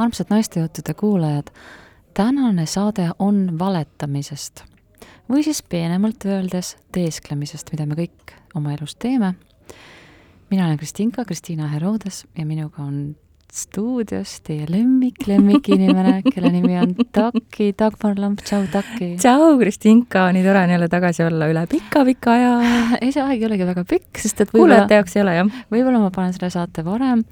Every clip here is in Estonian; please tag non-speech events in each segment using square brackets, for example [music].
armsad naistejuttude kuulajad, tänane saade on valetamisest või siis peenemalt öeldes teesklemisest, mida me kõik oma elus teeme. mina olen Kristinka, Kristiina Herodes ja minuga on stuudios teie lemmik, lemmikinimene, [laughs] kelle nimi on Taki, Dagmar Lamp, tšau Taki! tšau, Kristinka, nii tore on jälle tagasi olla üle pika-pika aja. [laughs] ei, see aeg ei olegi väga pikk, sest et kuulajate jaoks ei ole, jah. võib-olla ma panen selle saate varem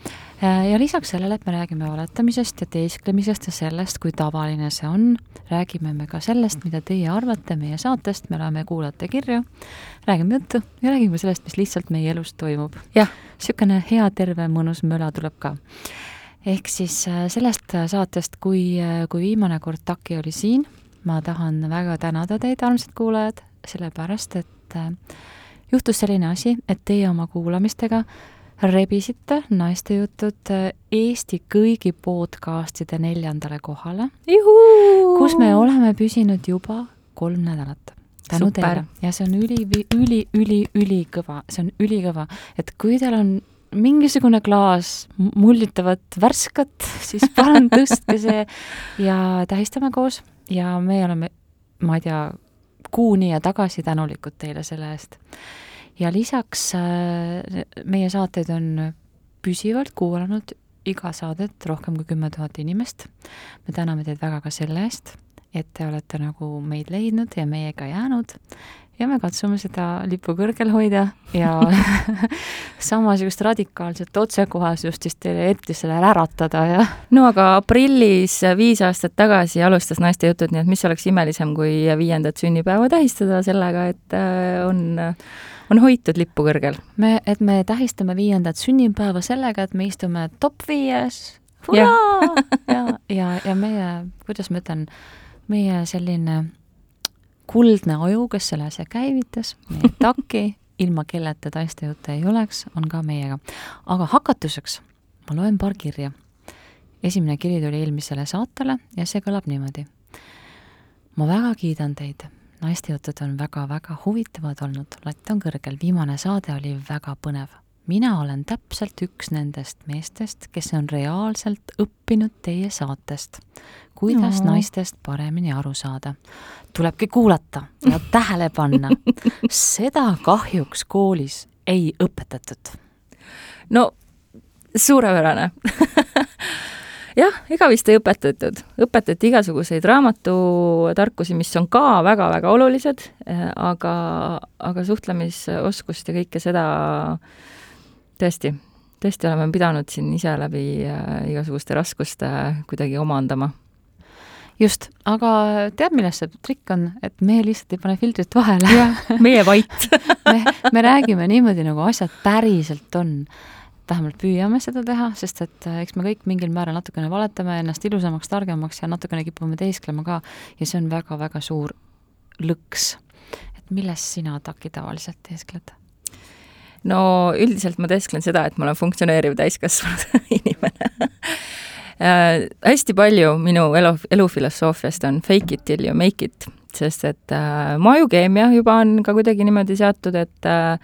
ja lisaks sellele, et me räägime valetamisest ja teesklemisest ja sellest, kui tavaline see on, räägime me ka sellest, mida teie arvate meie saatest, me loeme kuulajate kirju, räägime juttu ja räägime sellest, mis lihtsalt meie elus toimub. niisugune hea, terve, mõnus möla tuleb ka ehk siis äh, sellest äh, saatest, kui, äh, kui viimane kord Taki oli siin, ma tahan väga tänada teid, armsad kuulajad, sellepärast et juhtus selline asi, et teie oma kuulamistega rebisite naistejutud Eesti kõigi podcastide neljandale kohale, kus me oleme püsinud juba kolm nädalat. Tänu Super. teile. Ja see on üli, üli, üli, ülikõva, see on ülikõva, et kui teil on mingisugune klaas mullitavat värskat, siis palun [laughs] tõstke see ja tähistame koos ja me oleme, ma ei tea, kuuni ja tagasi tänulikud teile selle eest. ja lisaks äh, meie saateid on püsivalt kuulanud iga saadet rohkem kui kümme tuhat inimest. me täname teid väga ka selle eest, et te olete nagu meid leidnud ja meiega jäänud ja me katsume seda lippu kõrgel hoida ja [laughs] samasugust radikaalset otsekohasust siis teile eetrisele äratada ja no aga aprillis viis aastat tagasi alustas Naiste jutud, nii et mis oleks imelisem, kui viiendat sünnipäeva tähistada sellega, et äh, on, on hoitud lippu kõrgel. me, et me tähistame viiendat sünnipäeva sellega, et me istume top viies, ja, [laughs] ja, ja, ja meie, kuidas ma ütlen, meie selline kuldne aju, kes selle asja käivitas, meie [laughs] taki, ilma kelleta taistejutte ei oleks, on ka meiega. aga hakatuseks ma loen paar kirja. esimene kiri tuli eelmisele saatele ja see kõlab niimoodi. ma väga kiidan teid, naistejutud on väga-väga huvitavad olnud, latt on kõrgel, viimane saade oli väga põnev mina olen täpselt üks nendest meestest, kes on reaalselt õppinud teie saatest, kuidas no. naistest paremini aru saada. tulebki kuulata ja [laughs] tähele panna. seda kahjuks koolis ei õpetatud. no suurepärane [laughs] jah, ega vist ei õpetatud, õpetati igasuguseid raamatutarkusi, mis on ka väga-väga olulised, eh, aga, aga suhtlemisoskust ja kõike seda tõesti, tõesti oleme pidanud siin ise läbi äh, igasuguste raskuste kuidagi omandama just, aga tead, milles see trikk on, et me lihtsalt ei pane filtrit vahele. meie vait [laughs] me, me räägime niimoodi, nagu asjad päriselt on. vähemalt püüame seda teha, sest et äh, eks me kõik mingil määral natukene valetame ennast ilusamaks, targemaks ja natukene kipume teesklema ka ja see on väga-väga suur lõks. et milles sina, Taki, tavaliselt teeskled? No üldiselt ma teesklen seda, et ma olen funktsioneeriv täiskasvanud [laughs] inimene. Äh, hästi palju minu elu, elufilosoofiast on fake it till you make it, sest et äh, mu ajukeemia juba on ka kuidagi niimoodi seatud, et äh,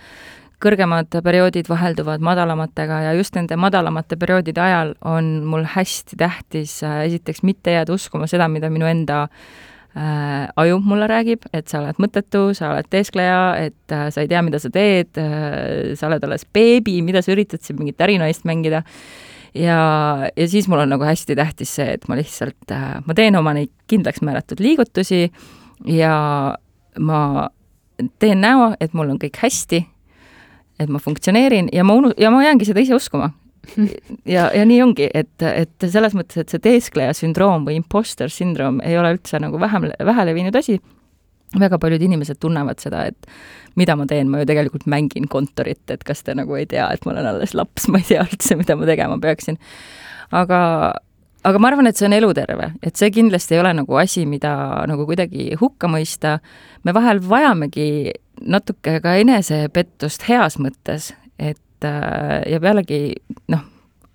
kõrgemad perioodid vahelduvad madalamatega ja just nende madalamate perioodide ajal on mul hästi tähtis äh, esiteks mitte jääda uskuma seda, mida minu enda äh, aju mulle räägib, et sa oled mõttetu, sa oled teeskleja, et äh, sa ei tea, mida sa teed äh,, sa oled alles beebi, mida sa üritad siin mingit ärinaist mängida. ja, ja siis mul on nagu hästi tähtis see, et ma lihtsalt äh,, ma teen oma neid kindlaks määratud liigutusi ja ma teen näo, et mul on kõik hästi, et ma funktsioneerin ja ma unu-, ja ma jäängi seda ise uskuma ja, ja nii ongi, et, et selles mõttes, et see teeskleja sündroom või imposter syndroom ei ole üldse nagu vähem, väheleviinud asi. väga paljud inimesed tunnevad seda, et mida ma teen, ma ju tegelikult mängin kontorit, et kas te nagu ei tea, et ma olen alles laps, ma ei tea üldse, mida ma tegema peaksin. aga, aga ma arvan, et see on eluterve, et see kindlasti ei ole nagu asi, mida nagu kuidagi hukka mõista. me vahel vajamegi natuke ka enesepettust heas mõttes, et ja pealegi noh,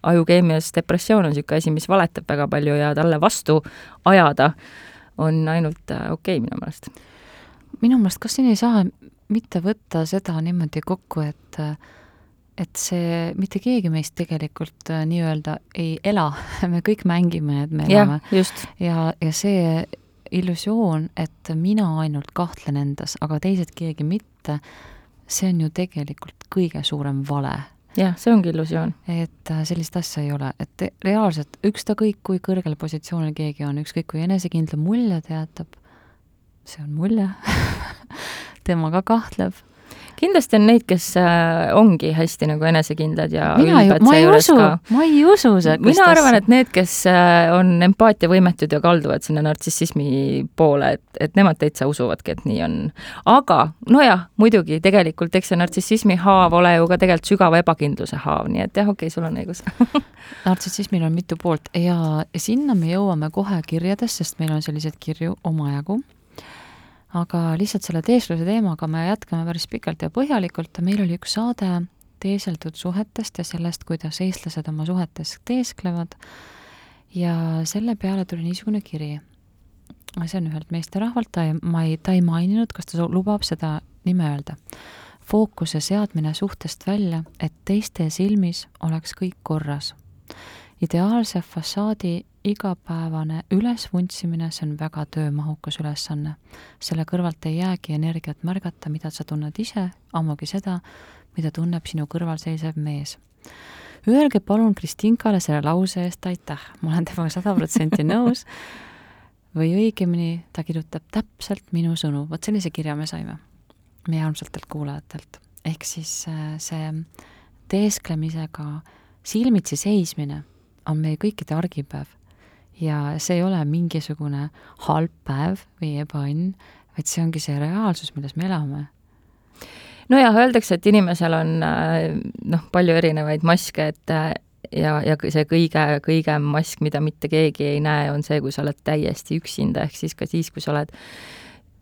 ajukeemias depressioon on niisugune asi, mis valetab väga palju ja talle vastu ajada on ainult äh, okei okay, minu meelest. minu meelest, kas siin ei saa mitte võtta seda niimoodi kokku, et et see, mitte keegi meist tegelikult äh, nii-öelda ei ela, [laughs] me kõik mängime, et me elame. ja, ja see illusioon, et mina ainult kahtlen endas, aga teised keegi mitte, see on ju tegelikult kõige suurem vale jah, see ongi illusioon. et äh, sellist asja ei ole, et reaalselt ükskõik, kui kõrgel positsioonil keegi on, ükskõik kui enesekindla mulje ta jätab, see on mulje [laughs] tema ka kahtleb kindlasti on neid, kes äh, ongi hästi nagu enesekindlad ja mina ju, ma ei usu, ma ei usu seda. mina arvan, et need, kes äh, on empaatiavõimetud ja kalduvad sinna nartsissismi poole, et, et nemad täitsa usuvadki, et nii on. aga nojah, muidugi tegelikult eks see nartsissismi haav ole ju ka tegelikult sügava ebakindluse haav, nii et jah, okei okay,, sul on õigus [laughs] nartsissismil on mitu poolt ja sinna me jõuame kohe kirjades, sest meil on selliseid kirju omajagu aga lihtsalt selle teeskluse teemaga me jätkame päris pikalt ja põhjalikult, meil oli üks saade teeseldud suhetest ja sellest, kuidas eestlased oma suhetes teesklevad ja selle peale tuli niisugune kiri. see on ühelt meesterahvalt, ta ei, ma ei, ta ei maininud, kas ta lubab seda nime öelda. fookuse seadmine suhtest välja, et teiste silmis oleks kõik korras. Ideaalse fassaadi igapäevane ülesvuntsimine, see on väga töömahukas ülesanne. selle kõrvalt ei jäägi energiat märgata, mida sa tunned ise, ammugi seda, mida tunneb sinu kõrval seisev mees. Öelge palun Kristinkale selle lause eest aitäh, ma olen temaga sada protsenti nõus, või õigemini, ta kirjutab täpselt minu sõnu, vot sellise kirja me saime meie armsatelt kuulajatelt. ehk siis äh, see teesklemisega silmitsi seismine on meie kõikide argipäev ja see ei ole mingisugune halb päev või ebaõnn, vaid see ongi see reaalsus, milles me elame. nojah, öeldakse, et inimesel on äh, noh, palju erinevaid maske, et äh, ja, ja see kõige, kõigem mask, mida mitte keegi ei näe, on see, kui sa oled täiesti üksinda, ehk siis ka siis, kui sa oled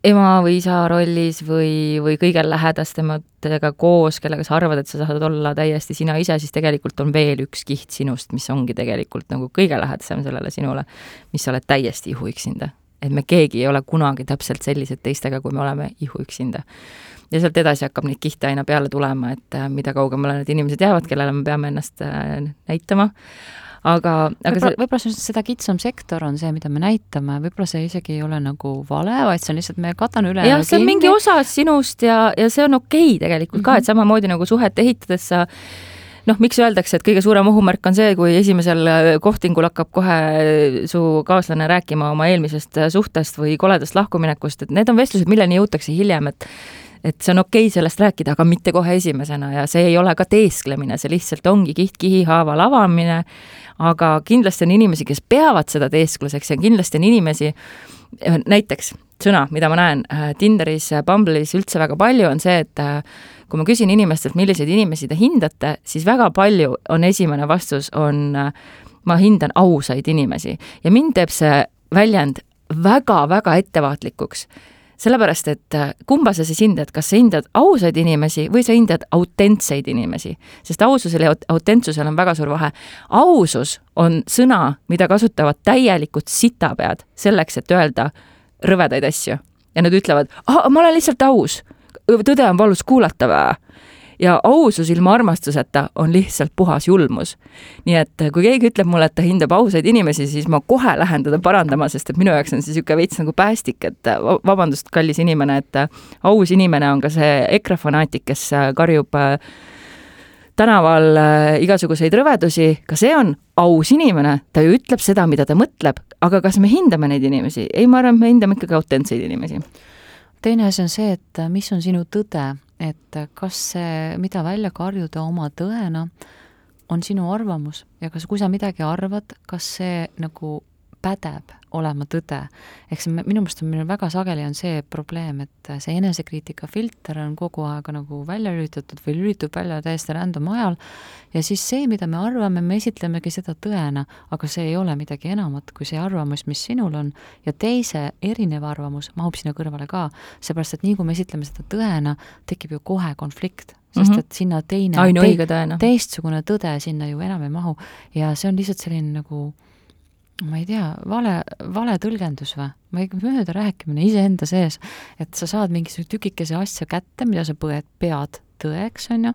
ema või isa rollis või, või kõige lähedastamatega koos, kellega sa arvad, et sa saad olla täiesti sina ise, siis tegelikult on veel üks kiht sinust, mis ongi tegelikult nagu kõige lähedasem sellele sinule, mis sa oled täiesti ihuüksinda. et me keegi ei ole kunagi täpselt sellised teistega, kui me oleme ihuüksinda. ja sealt edasi hakkab neid kihte aina peale tulema, et äh, mida kaugemale need inimesed jäävad, kellele me peame ennast äh, näitama aga, aga võib-olla see... võib-olla seda kitsam sektor on see, mida me näitame, võib-olla see isegi ei ole nagu vale, vaid see on lihtsalt, me katame üle. jah, see on mingi osa sinust ja, ja see on okei okay tegelikult mm -hmm. ka, et mhm. samamoodi nagu suhet ehitades sa noh, miks öeldakse, et kõige suurem ohumärk on see, kui esimesel äh, kohtingul hakkab kohe su kaaslane rääkima oma eelmisest äh, suhtest või koledast lahkuminekust, et need on vestlused, milleni jõutakse hiljem, et et see on okei okay sellest rääkida, aga mitte kohe esimesena. Ja see ei ole ka teesklemine, see lihtsalt ongi kiht-kihi haaval avamine, aga kindlasti on inimesi, kes peavad seda teeskluseks ja kindlasti on inimesi, näiteks sõna, mida ma näen äh, Tinderis, Bumble'is üldse väga palju, on see, et kui ma küsin inimestelt, milliseid inimesi te hindate, siis väga palju on esimene vastus, on ma hindan ausaid inimesi. Ja mind teeb see väljend väga-väga ettevaatlikuks sellepärast, et äh, kumba sa siis hindad, kas sa hindad ausaid inimesi või sa hindad autentseid inimesi, sest aususel ja autentsusel on väga suur vahe. ausus on sõna, mida kasutavad täielikult sitapead selleks, et öelda rõvedaid asju. Ja nad ütlevad, ma olen lihtsalt aus, tõde on valus kuulata või ja ausus ilma armastuseta on lihtsalt puhas julmus. nii et kui keegi ütleb mulle, et ta hindab ausaid inimesi, siis ma kohe lähen teda parandama, sest et minu jaoks on see niisugune veits nagu päästik, et vabandust, kallis inimene, et aus inimene on ka see EKRE fanaatik, kes karjub äh, tänaval äh, igasuguseid rõvedusi, ka see on aus inimene, ta ju ütleb seda, mida ta mõtleb, aga kas me hindame neid inimesi? ei, ma arvan, et me hindame ikkagi autentseid inimesi. teine asi on see, et mis on sinu tõde et kas see, mida välja karjuda oma tõena, on sinu arvamus? Ja kas, kui sa midagi arvad, kas see nagu pädeb olema tõde. ehk see minu meelest on meil väga sageli on see probleem, et see enesekriitika filter on kogu aeg nagu välja lülitatud või lülitub välja täiesti random ajal ja siis see, mida me arvame, me esitlemegi seda tõena, aga see ei ole midagi enamat kui see arvamus, mis sinul on ja teise erinev arvamus mahub sinna kõrvale ka, seepärast et nii kui me esitleme seda tõena, tekib ju kohe konflikt sest mhm. et sinna teine, teistsugune tõde sinna ju enam ei mahu ja see on lihtsalt selline nagu ma ei tea, vale, vale tõlgendus või? ma ei, mööda rääkimine iseenda sees, et sa saad mingisuguse tükikese asja kätte, mida sa põed, pead tõeks, on ju,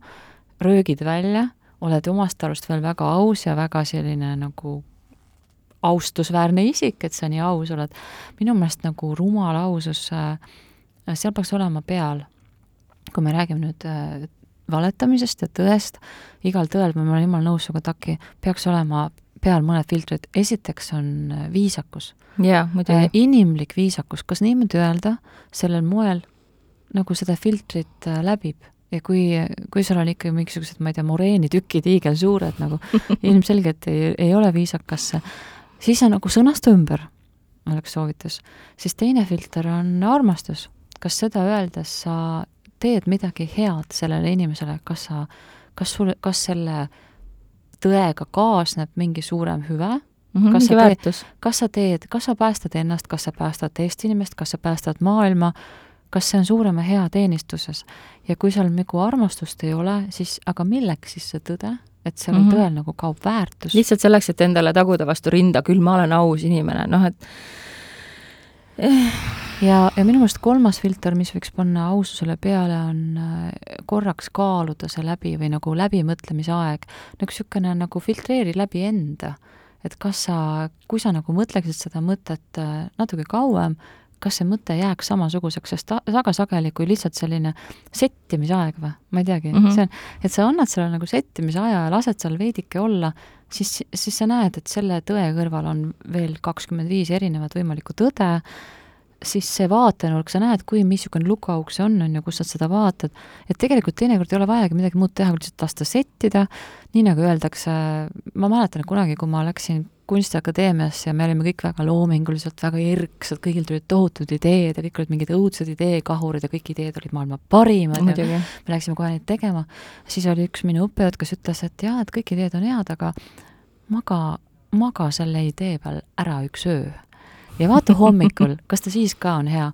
röögid välja, oled omast arust veel väga aus ja väga selline nagu austusväärne isik, et sa nii aus oled. minu meelest nagu rumal ausus äh, seal peaks olema peal. kui me räägime nüüd äh, valetamisest ja tõest, igal tõel, ma olen jumala nõus sinuga, Taki, peaks olema peal mõned filtrid, esiteks on äh, viisakus. jaa, muidugi. inimlik viisakus, kas niimoodi öelda, sellel moel, nagu seda filtrit läbib ja kui, kui seal on ikkagi mingisugused, ma ei tea, moreenitükid hiigelsuured nagu [laughs] ilmselgelt ei, ei ole viisakas, siis on nagu sõnasta ümber, oleks soovitus. siis teine filter on armastus. kas seda öeldes sa teed midagi head sellele inimesele, kas sa, kas sul, kas selle tõega kaasneb mingi suurem hüve Mm -hmm, kas sa väärtus. kas sa teed, kas sa päästad ennast, kas sa päästad teist inimest, kas sa päästad maailma, kas see on suurema hea teenistuses? ja kui seal nagu armastust ei ole, siis aga milleks siis see tõde? et sellel mm -hmm. tõel nagu kaob väärtus. lihtsalt selleks, et endale taguda vastu rinda, küll ma olen aus inimene, noh et ja, ja minu meelest kolmas filter, mis võiks panna aususele peale, on äh, korraks kaaluda see läbi või nagu läbimõtlemise aeg. nagu niisugune nagu filtreeri läbi enda. et kas sa, kui sa nagu mõtleksid seda mõtet äh, natuke kauem, kas see mõte jääks samasuguseks, sest väga sageli, kui lihtsalt selline settimisaeg või, ma ei teagi mm, -hmm. see on, et sa annad sellele nagu settimise aja ja lased seal veidike olla, siis, siis sa näed, et selle tõe kõrval on veel kakskümmend viis erinevat võimalikku tõde, siis see vaatenurk, sa näed, kui, missugune lukuauk see on, on ju, kus sa seda vaatad, et tegelikult teinekord ei ole vajagi midagi muud teha, kui lihtsalt lasta settida, nii nagu öeldakse, ma mäletan, et kunagi, kui ma läksin Kunstiakadeemiasse ja me olime kõik väga loominguliselt, väga erksad, kõigil tulid tohutud ideed ja kõik olid mingid õudsed ideekahurid ja kõik ideed olid maailma parimad Muidugi. ja me läksime kohe neid tegema. siis oli üks minu õppejõud, kes ütles, et jaa, et kõik ideed on head, aga maga, maga selle idee peal ära üks öö. Ja vaata hommikul, kas ta siis ka on hea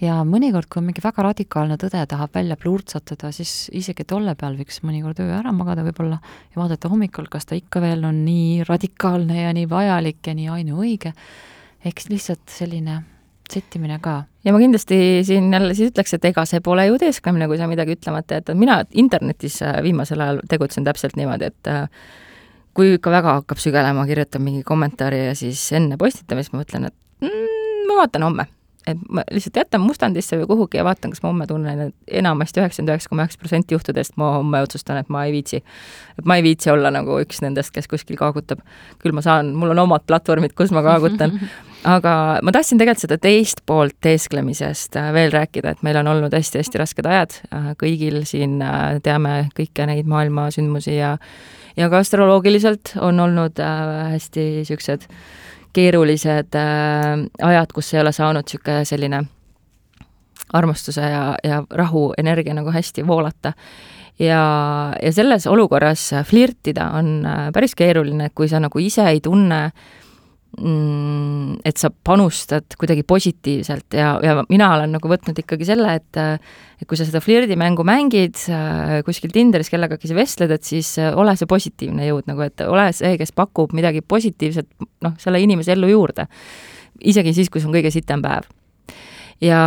ja mõnikord, kui mingi väga radikaalne tõde tahab välja plurtsatada, siis isegi tolle peal võiks mõnikord öö ära magada võib-olla ja vaadata hommikul, kas ta ikka veel on nii radikaalne ja nii vajalik ja nii ainuõige. ehk lihtsalt selline settimine ka. ja ma kindlasti siin jälle siis ütleks, et ega see pole ju teesklemine, kui sa midagi ütlemata jätad, mina internetis äh, viimasel ajal tegutsen täpselt niimoodi, et äh, kui ikka väga hakkab sügelema, kirjutan mingi kommentaari ja siis enne postitamist ma mõtlen, et mm, ma vaatan homme et ma lihtsalt jätan mustandisse või kuhugi ja vaatan, kas ma homme tunnen, et enamasti üheksakümmend üheksa koma üheksa protsenti juhtudest ma homme otsustan, et ma ei viitsi. et ma ei viitsi olla nagu üks nendest, kes kuskil kaagutab. küll ma saan, mul on omad platvormid, kus ma kaagutan. [laughs] aga ma tahtsin tegelikult seda teist poolt teesklemisest äh, veel rääkida, et meil on olnud hästi-hästi rasked ajad, äh, kõigil siin äh, teame kõiki neid maailma sündmusi ja ja ka astroloogiliselt on olnud hästi niisugused äh, keerulised äh, ajad, kus ei ole saanud niisugune selline armastuse ja, ja rahu energia nagu hästi voolata. ja, ja selles olukorras flirtida on äh, päris keeruline, kui sa nagu ise ei tunne äh, et sa panustad kuidagi positiivselt ja, ja mina olen nagu võtnud ikkagi selle, et et kui sa seda flirdimängu mängid kuskil Tinderis kellegagi sa vestled, et siis äh, ole see positiivne jõud nagu, et ole see, kes pakub midagi positiivset noh, selle inimese ellu juurde. isegi siis, kui see on kõige sitem päev. ja,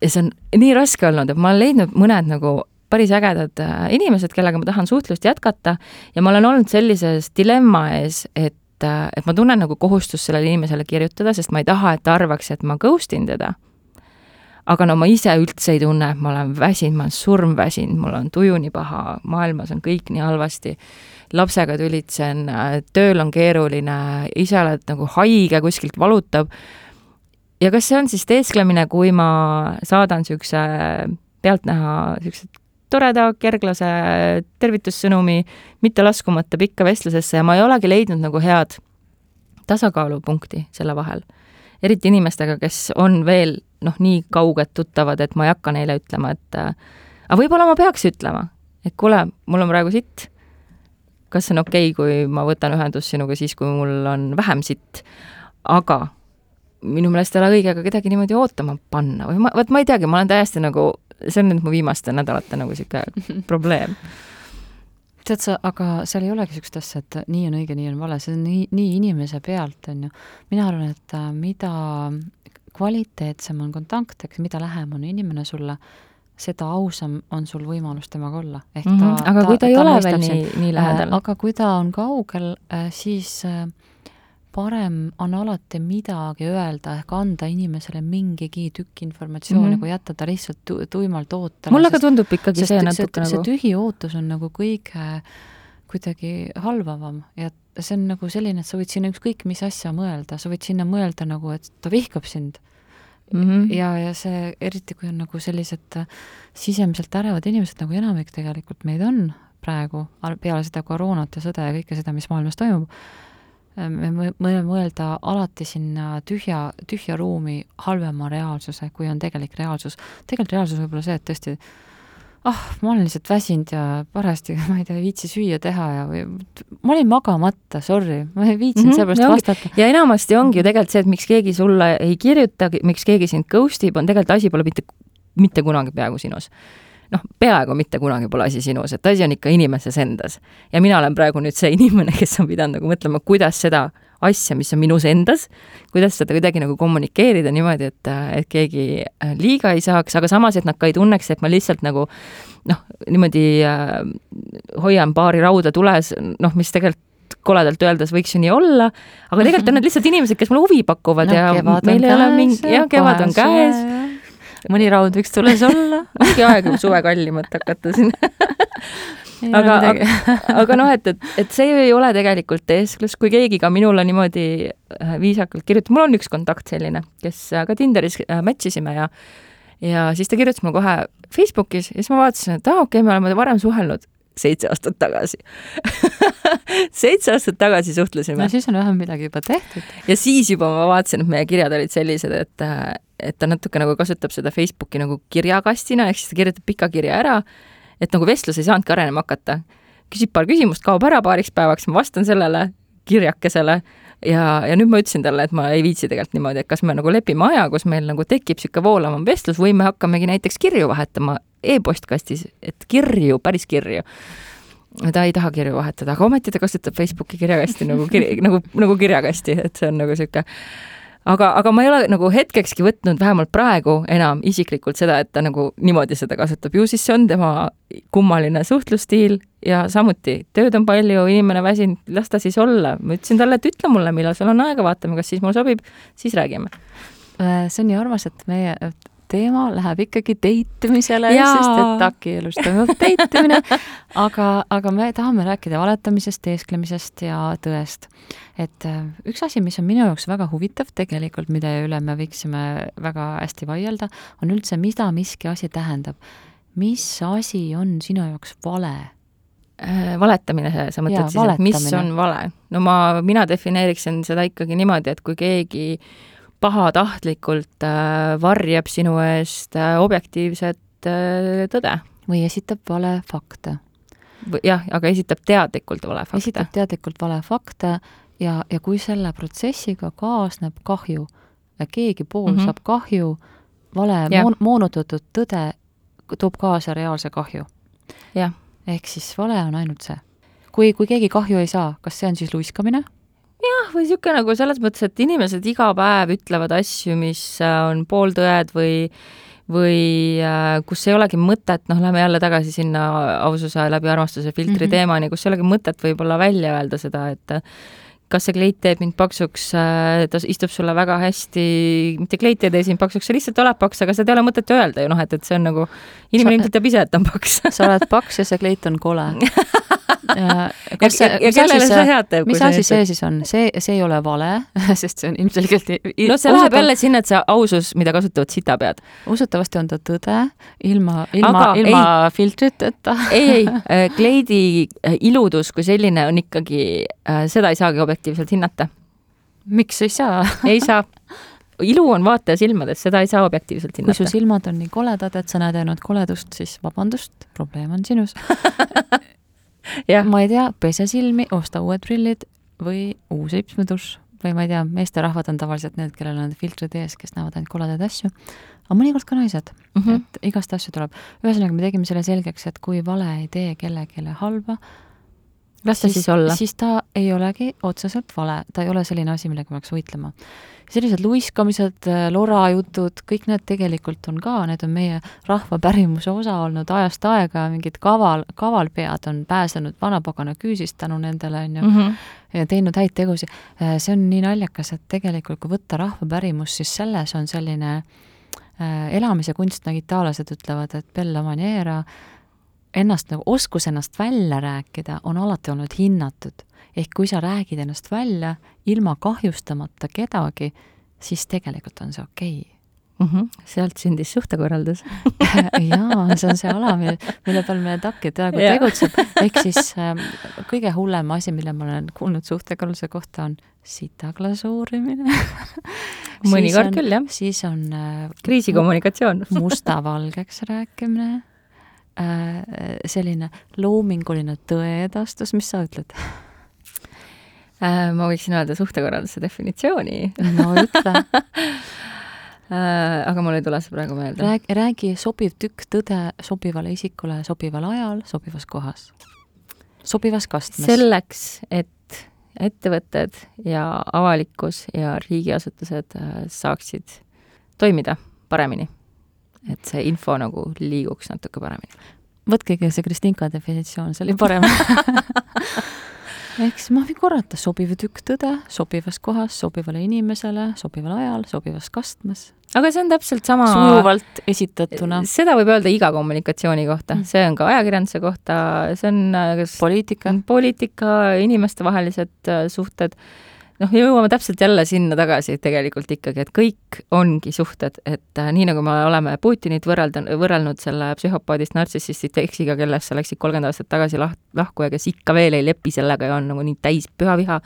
ja see on nii raske olnud, et ma olen leidnud mõned nagu päris ägedad äh, inimesed, kellega ma tahan suhtlust jätkata ja ma olen olnud sellises dilemma ees, et et, et ma tunnen nagu kohustust sellele inimesele kirjutada, sest ma ei taha, et ta arvaks, et ma ghost in teda. aga no ma ise üldse ei tunne, et ma olen väsinud, ma olen surmväsinud, mul on tuju nii paha, maailmas on kõik nii halvasti, lapsega tülitsen, tööl on keeruline, ise oled nagu haige, kuskilt valutab, ja kas see on siis teesklemine, kui ma saadan niisuguse pealtnäha niisugused toreda kerglase tervitussõnumi, mitte laskumata pikka vestlusesse ja ma ei olegi leidnud nagu head tasakaalupunkti selle vahel. eriti inimestega, kes on veel noh, nii kauged tuttavad, et ma ei hakka neile ütlema, et äh, aga võib-olla ma peaks ütlema, et kuule, mul on praegu sitt, kas see on okei okay,, kui ma võtan ühendust sinuga siis, kui mul on vähem sitt, aga minu meelest ei ole õige ka kedagi niimoodi ootama panna või ma, vot ma ei teagi, ma olen täiesti nagu see on nüüd mu viimaste nädalate nagu niisugune [laughs] probleem tead sa, aga seal ei olegi niisugust asja, et nii on õige, nii on vale, see on nii, nii inimese pealt, on ju. mina arvan, et äh, mida kvaliteetsem on kontakt, eks mida lähem on inimene sulle, seda ausam on sul võimalus temaga olla. ehk mm -hmm. ta aga kui ta ei ole veel nii, nii äh, lähedal? aga kui ta on kaugel, siis parem on alati midagi öelda, ehk anda inimesele mingigi tükk informatsiooni mm, -hmm. kui jätta ta lihtsalt tu tuimalt ootama. mulle ka tundub ikkagi see natuke nagu see tühi ootus on nagu kõige kuidagi halvavam ja see on nagu selline, et sa võid sinna ükskõik mis asja mõelda, sa võid sinna mõelda nagu, et ta vihkab sind mm. -hmm. ja, ja see, eriti kui on nagu sellised äh, sisemiselt ärevad inimesed, nagu enamik tegelikult meid on praegu, peale seda koroonat ja sõda ja kõike seda, mis maailmas toimub, me võime mõelda alati sinna tühja, tühja ruumi halvema reaalsuse, kui on tegelik reaalsus. tegelikult reaalsus võib olla see, et tõesti ah, ma olen lihtsalt väsinud ja parajasti, [laughs] ma ei tea, ei viitsi süüa teha ja või ma olin magamata, sorry, ma ei viitsinud mm -hmm, sellepärast vastata. ja enamasti ongi ju tegelikult see, et miks keegi sulle ei kirjuta, miks keegi sind ghost ib, on tegelikult asi pole mitte, mitte kunagi peaaegu sinus noh, peaaegu mitte kunagi pole asi sinus, et asi on ikka inimeses endas. ja mina olen praegu nüüd see [laughs] inimene, kes on pidanud nagu mõtlema, kuidas seda asja, mis on minus endas, kuidas seda kuidagi nagu kommunikeerida niimoodi, et, et keegi äh, liiga ei saaks, aga samas, et nad ka ei tunneks, et ma lihtsalt nagu noh, niimoodi äh, hoian paari rauda tules, noh, mis tegelikult koledalt öeldes võiks ju nii olla, aga tegelikult on need lihtsalt inimesed, kes mulle huvi pakuvad no, ja meil ei ole mingi, jah, kevad on käes. Mõni raud võiks tules [laughs] olla. Mingi aeg võib suve kallimat hakata siin. [laughs] Aga, aga, aga noh, et, et, et see ei ole tegelikult teesklus, kui keegi ka minule niimoodi äh, viisakalt kirjutab, mul on üks kontakt selline, kes äh, ka Tinderis äh, match isime ja ja siis ta kirjutas mulle kohe Facebookis ja siis ma vaatasin, et aa ah,, okei okay,, me oleme varem suhelnud seitse aastat tagasi [laughs] seitse aastat tagasi suhtlesime. no siis on vähem midagi juba tehtud. ja siis juba ma vaatasin, et meie kirjad olid sellised, et, et ta natuke nagu kasutab seda Facebooki nagu kirjakastina, ehk siis ta kirjutab pika kirja ära et nagu vestlus ei saanudki arenema hakata. küsib paar küsimust, kaob ära paariks päevaks, ma vastan sellele kirjakesele ja, ja nüüd ma ütlesin talle, et ma ei viitsi tegelikult niimoodi, et kas me nagu lepime aja, kus meil nagu tekib niisugune voolavam vestlus või me hakkamegi näiteks kirju vahetama e-postkastis, et kirju, päris kirju. Ta ei taha kirju vahetada, aga ometi ta kasutab Facebooki kirjakasti nagu kir-, nagu, nagu kirjakasti, et see on nagu niisugune aga, aga ma ei ole nagu hetkekski võtnud, vähemalt praegu enam isiklikult seda, et ta nagu niimoodi seda kasutab, ju siis see on tema kummaline suhtlusstiil ja samuti tööd on palju, inimene väsinud, las ta siis olla. ma ütlesin talle, et ütle mulle, millal sul on aega, vaatame, kas siis mulle sobib, siis räägime. Äh, see on nii armas, et meie teema läheb ikkagi deitimisele, sest et TAK-i elus toimub deitimine, aga, aga me tahame rääkida valetamisest, teesklemisest ja tõest. et äh, üks asi, mis on minu jaoks väga huvitav tegelikult, mille üle me võiksime väga hästi vaielda, on üldse, mida miski asi tähendab. mis asi on sinu jaoks vale? Äh, valetamine, sa mõtled ja, siis, et mis on vale? no ma, mina defineeriksin seda ikkagi niimoodi, et kui keegi pahatahtlikult äh, varjab sinu eest äh, objektiivset äh, tõde. või esitab vale fakte. jah, aga esitab teadlikult vale fakte. esitab teadlikult vale fakte ja, ja kui selle protsessiga kaasneb kahju, keegi pool mm -hmm. saab kahju, vale moon, moonutatud tõde toob kaasa reaalse kahju. ehk siis vale on ainult see. kui, kui keegi kahju ei saa, kas see on siis luiskamine jah, või niisugune nagu selles mõttes, et inimesed iga päev ütlevad asju, mis äh, on pooltõed või või äh, kus ei olegi mõtet, noh, lähme jälle tagasi sinna aususe läbi armastuse filtri mm -hmm. teemani, kus ei olegi mõtet võib-olla välja öelda seda, et kas see kleit teeb mind paksuks, äh, ta istub sulle väga hästi, mitte kleit ei tee sind paksuks, sa lihtsalt oled paks, aga seda ei ole mõtet öelda ju noh, et, et see on nagu, inimene ilmselt teab ise, et ta on paks sa oled paks ja see kleit on kole [laughs] [laughs] kas see, ja kellele see head teeb? mis asi see siis on, see, see ei ole vale, [laughs] sest see on ilmselgelt no see läheb jälle sinna, et see ausus, mida kasutavad sitapead. usutavasti on ta tõde, ilma, ilma, ilma ei, filtriteta ei, ei, [laughs] äh, kleidi äh, iludus kui selline on ikkagi, äh, seda ei saagi objektiivselt hinnata. miks ei saa ei saa ilu on vaataja silmades, seda ei saa objektiivselt hinnata. kui su silmad on nii koledad, et sa näed ainult koledust, siis vabandust, probleem on sinus ma ei tea, pese silmi, osta uued prillid või uus ripsmedušš või ma ei tea, meesterahvad on tavaliselt need, kellel on filtrid ees, kes näevad ainult koledaid asju, aga mõnikord ka naised mm, -hmm. et igast asju tuleb. ühesõnaga, me tegime selle selgeks, et kui vale ei tee kellelegi halba, las ta siis olla. siis ta ei olegi otseselt vale, ta ei ole selline asi, millega peaks võitlema. sellised luiskamised, lorajutud, kõik need tegelikult on ka, need on meie rahva pärimuse osa olnud ajast aega, mingid kaval, kavalpead on pääsenud vanapagana küüsist tänu nendele, on ju mm, -hmm. ja teinud häid tegusid. see on nii naljakas, et tegelikult kui võtta rahva pärimus, siis selles on selline äh, elamise kunst, nagu itaallased ütlevad, et bella maniera, ennast nagu, oskus ennast välja rääkida on alati olnud hinnatud. ehk kui sa räägid ennast välja ilma kahjustamata kedagi, siis tegelikult on see okei okay. mm. -hmm. sealt sündis suhtekorraldus [laughs] jaa, see on see ala, mille, mille peal meie takk teagu tegutseb. ehk siis äh, kõige hullem asi, mille ma olen kuulnud suhtekorralduse kohta, on sitaglasuurimine mõnikord küll, jah. siis on äh, kriisikommunikatsioon mustavalgeks rääkimine äh,, selline loominguline tõeedastus, mis sa ütled äh,? ma võiksin öelda suhtekorralduse definitsiooni no ütle [laughs] äh, aga mul ei tule see praegu meelde. räägi, räägi sobiv tükk tõde sobivale isikule sobival ajal, sobivas kohas, sobivas kastmes. selleks, et ettevõtted ja avalikkus ja riigiasutused äh, saaksid toimida paremini. Et see info nagu liiguks natuke paremini. võtkegi see Kristinka definitsioon, see oli parem [laughs] ehk siis ma võin korrata, sobiv tükk tõde sobivas kohas, sobivale inimesele, sobival ajal, sobivas kastmes. aga see on täpselt sama sujuvalt esitatuna. seda võib öelda iga kommunikatsiooni kohta mm., see on ka ajakirjanduse kohta, see on äh, kas poliitika, poliitika, inimestevahelised äh, suhted noh, jõuame täpselt jälle sinna tagasi tegelikult ikkagi, et kõik ongi suhted, et äh, nii nagu me oleme Putinit võrrelda, võrrelnud selle psühhopaadist nartsissistist eksiga, kellest sa läksid kolmkümmend aastat tagasi lah-, lahku ja kes ikka veel ei lepi sellega ja on nagu nii täis püha viha,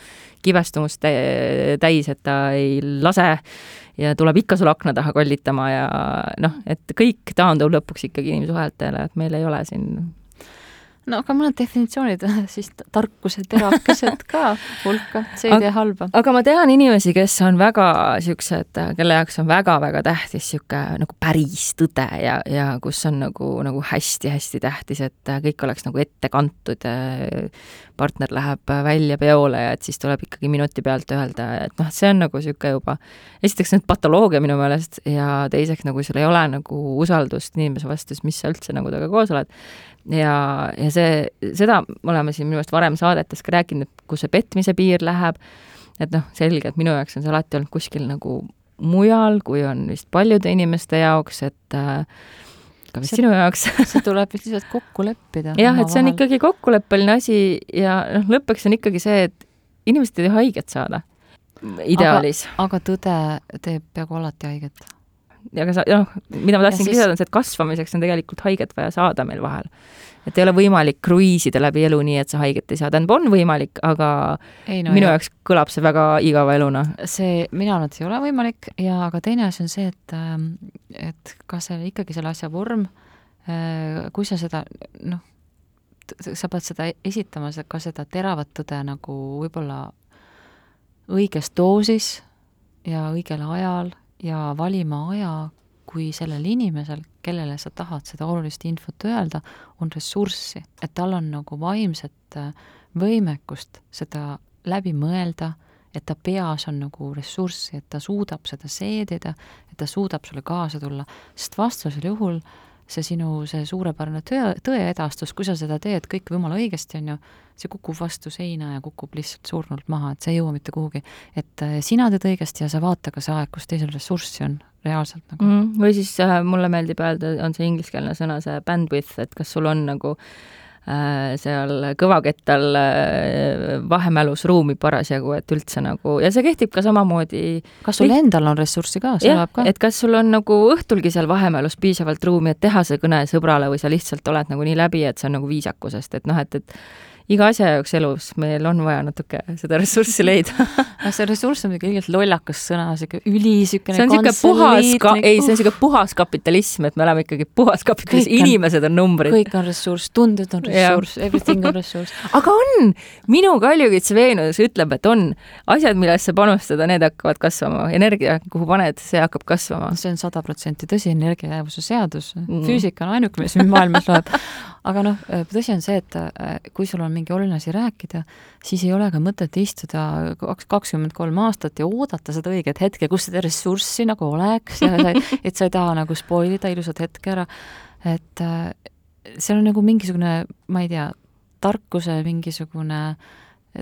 kibestumust täis, et ta ei lase ja tuleb ikka sulle akna taha kollitama ja noh, et kõik taandub lõpuks ikkagi inimsuhetele, et meil ei ole siin no aga mõned definitsioonid, [laughs] siis tarkuse terakesed ka hulka, see ei tee halba. aga ma tean inimesi, kes on väga siuksed, kelle jaoks on väga-väga tähtis sihuke nagu päris tõde ja, ja kus on nagu, nagu hästi-hästi tähtis, et kõik oleks nagu ette kantud. partner läheb välja peole ja et siis tuleb ikkagi minuti pealt öelda, et noh, see on nagu sihuke juba, esiteks nüüd patoloogia minu meelest ja teiseks nagu sul ei ole nagu usaldust inimese vastu, siis mis sa üldse nagu temaga koos oled ja, ja see, seda me oleme siin minu meelest varem saadetes ka rääkinud, et kus see petmise piir läheb, et noh, selge, et minu jaoks on see alati olnud kuskil nagu mujal, kui on vist paljude inimeste jaoks, et äh, ka vist see, sinu jaoks [laughs] see tuleb vist lihtsalt kokku leppida. jah, et see on ikkagi kokkuleppeline asi ja noh, lõppeks on ikkagi see, et inimesed ei tohi haiget saada, ideaalis. aga tõde teeb peaaegu alati haiget aga sa, noh, mida ma tahtsingi siis... lisada, on see, et kasvamiseks on tegelikult haiget vaja saada meil vahel. et ei ole võimalik kruiisida läbi elu nii, et sa haiget ei saa, tähendab, on võimalik, aga ei, no, minu jah. jaoks kõlab see väga igava eluna. see, mina arvan, et ei ole võimalik ja aga teine asi on see, et, ähm, et kas see ikkagi selle asja vorm, äh, kui sa seda, noh, sa pead seda esitama, ka seda teravat tõde nagu võib-olla õiges doosis ja õigel ajal ja valima aja, kui sellel inimesel, kellele sa tahad seda olulist infot öelda, on ressurssi, et tal on nagu vaimset äh, võimekust seda läbi mõelda, et ta peas on nagu ressurssi, et ta suudab seda seedida, et ta suudab sulle kaasa tulla, sest vastasel juhul see sinu, see suurepärane töö, tõeedastus, kui sa seda teed kõik jumala õigesti, on ju, see kukub vastu seina ja kukub lihtsalt surnult maha, et see ei jõua mitte kuhugi. et äh, sina teed õigesti ja sa vaata ka see aeg, kus teisel ressurssi on reaalselt nagu mm. või siis äh, mulle meeldib öelda, on see ingliskeelne sõna, see bandwidth, et kas sul on nagu äh, seal kõvakettal äh, vahemälus ruumi parasjagu, et üldse nagu, ja see kehtib ka samamoodi kas sul endal on ressurssi ka, see läheb ka? et kas sul on nagu õhtulgi seal vahemälus piisavalt ruumi, et teha see kõne sõbrale või sa lihtsalt oled nagu nii läbi, et see on nagu viisakusest, et noh, et, et iga asja jaoks elus meil on vaja natuke seda ressurssi leida [laughs] see ressurss on muidugi ilgelt lollakas sõna, sihuke üli, siukene see on sihuke puhas ka-, ei, see on sihuke puhas kapitalism, et me oleme ikkagi puhas kapitalism, inimesed on numbrid. kõik on ressurss, tunded on ressurss, everything on ressurss [laughs] aga on! minu kaljukitse veenus ütleb, et on. asjad, millesse panustada, need hakkavad kasvama. energia, kuhu paned, see hakkab kasvama. see on sada protsenti tõsi, energiajäävuse seadus mm.. füüsika on ainuke, mis maailmas loeb. aga noh, tõsi on see, et äh, kui sul on mingi oluline asi rääkida, siis ei ole ka mõtet istuda kaks, kakskümmend kolm aastat ja oodata seda õiget hetke, kus seda ressurssi nagu oleks ja sa, [laughs] et sa ei taha nagu spoil ida ilusat hetke ära. et äh, seal on nagu mingisugune, ma ei tea, tarkuse mingisugune äh,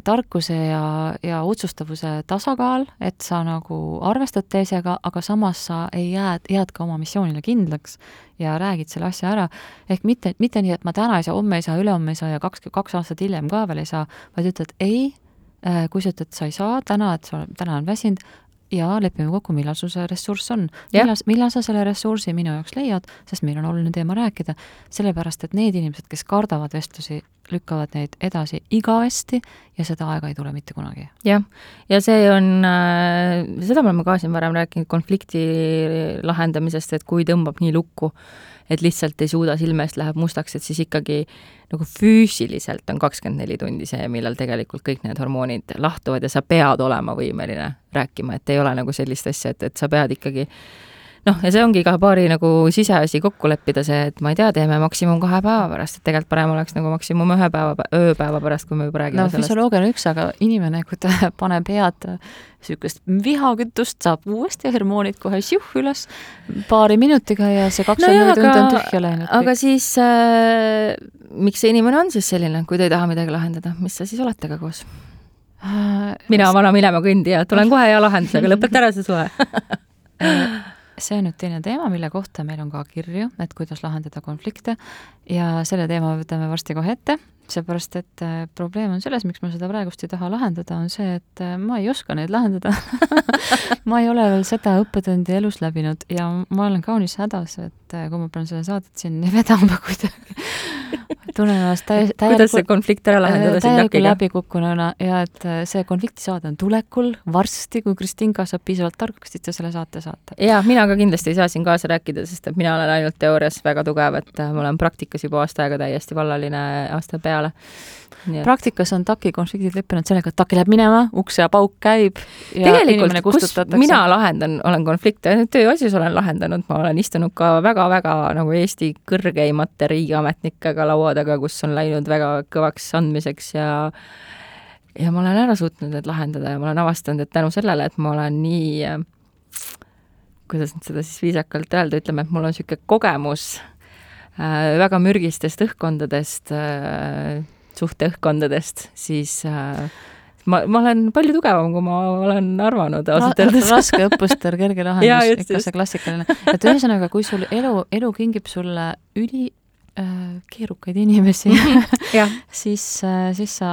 tarkuse ja, ja otsustavuse tasakaal, et sa nagu arvestad teisega, aga samas sa ei jää, jääd ka oma missioonile kindlaks ja räägid selle asja ära. ehk mitte, mitte nii, et ma täna ei saa, homme ei saa, ülehomme ei saa ja kaks, kaks aastat hiljem ka veel ei saa, vaid ütled ei, äh, kui sa ütled, sa ei saa täna, et sa täna on väsinud, ja lepime kokku, millal sul see ressurss on. millal, millal sa selle ressursi minu jaoks leiad, sest meil on oluline teema rääkida, sellepärast et need inimesed, kes kardavad vestlusi, lükkavad neid edasi igavesti ja seda aega ei tule mitte kunagi. jah, ja see on äh,, seda me oleme ka siin varem rääkinud konflikti lahendamisest, et kui tõmbab nii lukku, et lihtsalt ei suuda, silme eest läheb mustaks, et siis ikkagi nagu füüsiliselt on kakskümmend neli tundi see, millal tegelikult kõik need hormoonid lahtuvad ja sa pead olema võimeline rääkima, et ei ole nagu sellist asja, et, et sa pead ikkagi noh, ja see ongi iga paari nagu siseasi kokku leppida, see, et ma ei tea, teeme maksimum kahe päeva pärast, et tegelikult parem oleks nagu maksimum ühe päeva, ööpäeva pärast, kui me juba räägime no, sellest. füsioloogia on üks, aga inimene, kui ta [laughs] paneb head niisugust vihakütust, saab uuesti hormoonid kohe siuh üles paari minutiga ja see kakskümmend neli tundi on tühja läinud. aga siis äh, miks see inimene on siis selline, kui ta ei taha midagi lahendada, mis sa siis oled temaga koos äh,? mina, vana minema kõndija, tulen [laughs] kohe hea lahendusega, lõpeta ära see suhe [laughs] see on nüüd teine teema, mille kohta meil on ka kirju, et kuidas lahendada konflikte. Ja selle teema võtame varsti kohe ette, seepärast et äh, probleem on selles, miks ma seda praegust ei taha lahendada, on see, et äh, ma ei oska neid lahendada. [laughs] Ma ei ole veel seda õppetundi elus läbinud ja ma olen kaunis hädas, et äh, kui ma pean selle saadet siin [laughs] vedama kuidagi [laughs] tunnen ennast täi-, täielikult kuidas see konflikt ära lahendada siin täielikult läbikukkununa ja et äh, see konfliktisaade on tulekul varsti, kui Kristinka saab piisavalt targaks, siis ta selle saate saate. jaa, mina ka kindlasti ei saa siin kaasa rääkida, sest et mina olen ainult teoorias väga tugev, et äh, ma olen praktikas juba aasta aega täiesti vallaline aasta peale praktikas on TAK-i konfliktid lõppenud sellega, et TAK läheb minema, ukse ja pauk käib tegelikult, kus mina lahendan, olen konflikte, tööasjus olen lahendanud, ma olen istunud ka väga-väga nagu Eesti kõrgeimate riigiametnikega laua taga, kus on läinud väga kõvaks andmiseks ja ja ma olen ära suutnud need lahendada ja ma olen avastanud, et tänu sellele, et ma olen nii kuidas nüüd seda siis viisakalt öelda, ütleme, et mul on niisugune kogemus äh, väga mürgistest õhkkondadest äh,, suhteõhkkondadest, siis äh, ma, ma olen palju tugevam, kui ma olen arvanud ausalt öeldes Ra. raske [laughs] õppustel, kerge lahendus, ikka see klassikaline. et ühesõnaga, kui sul elu, elu kingib sulle üli äh, keerukaid inimesi [laughs] siis äh,, siis sa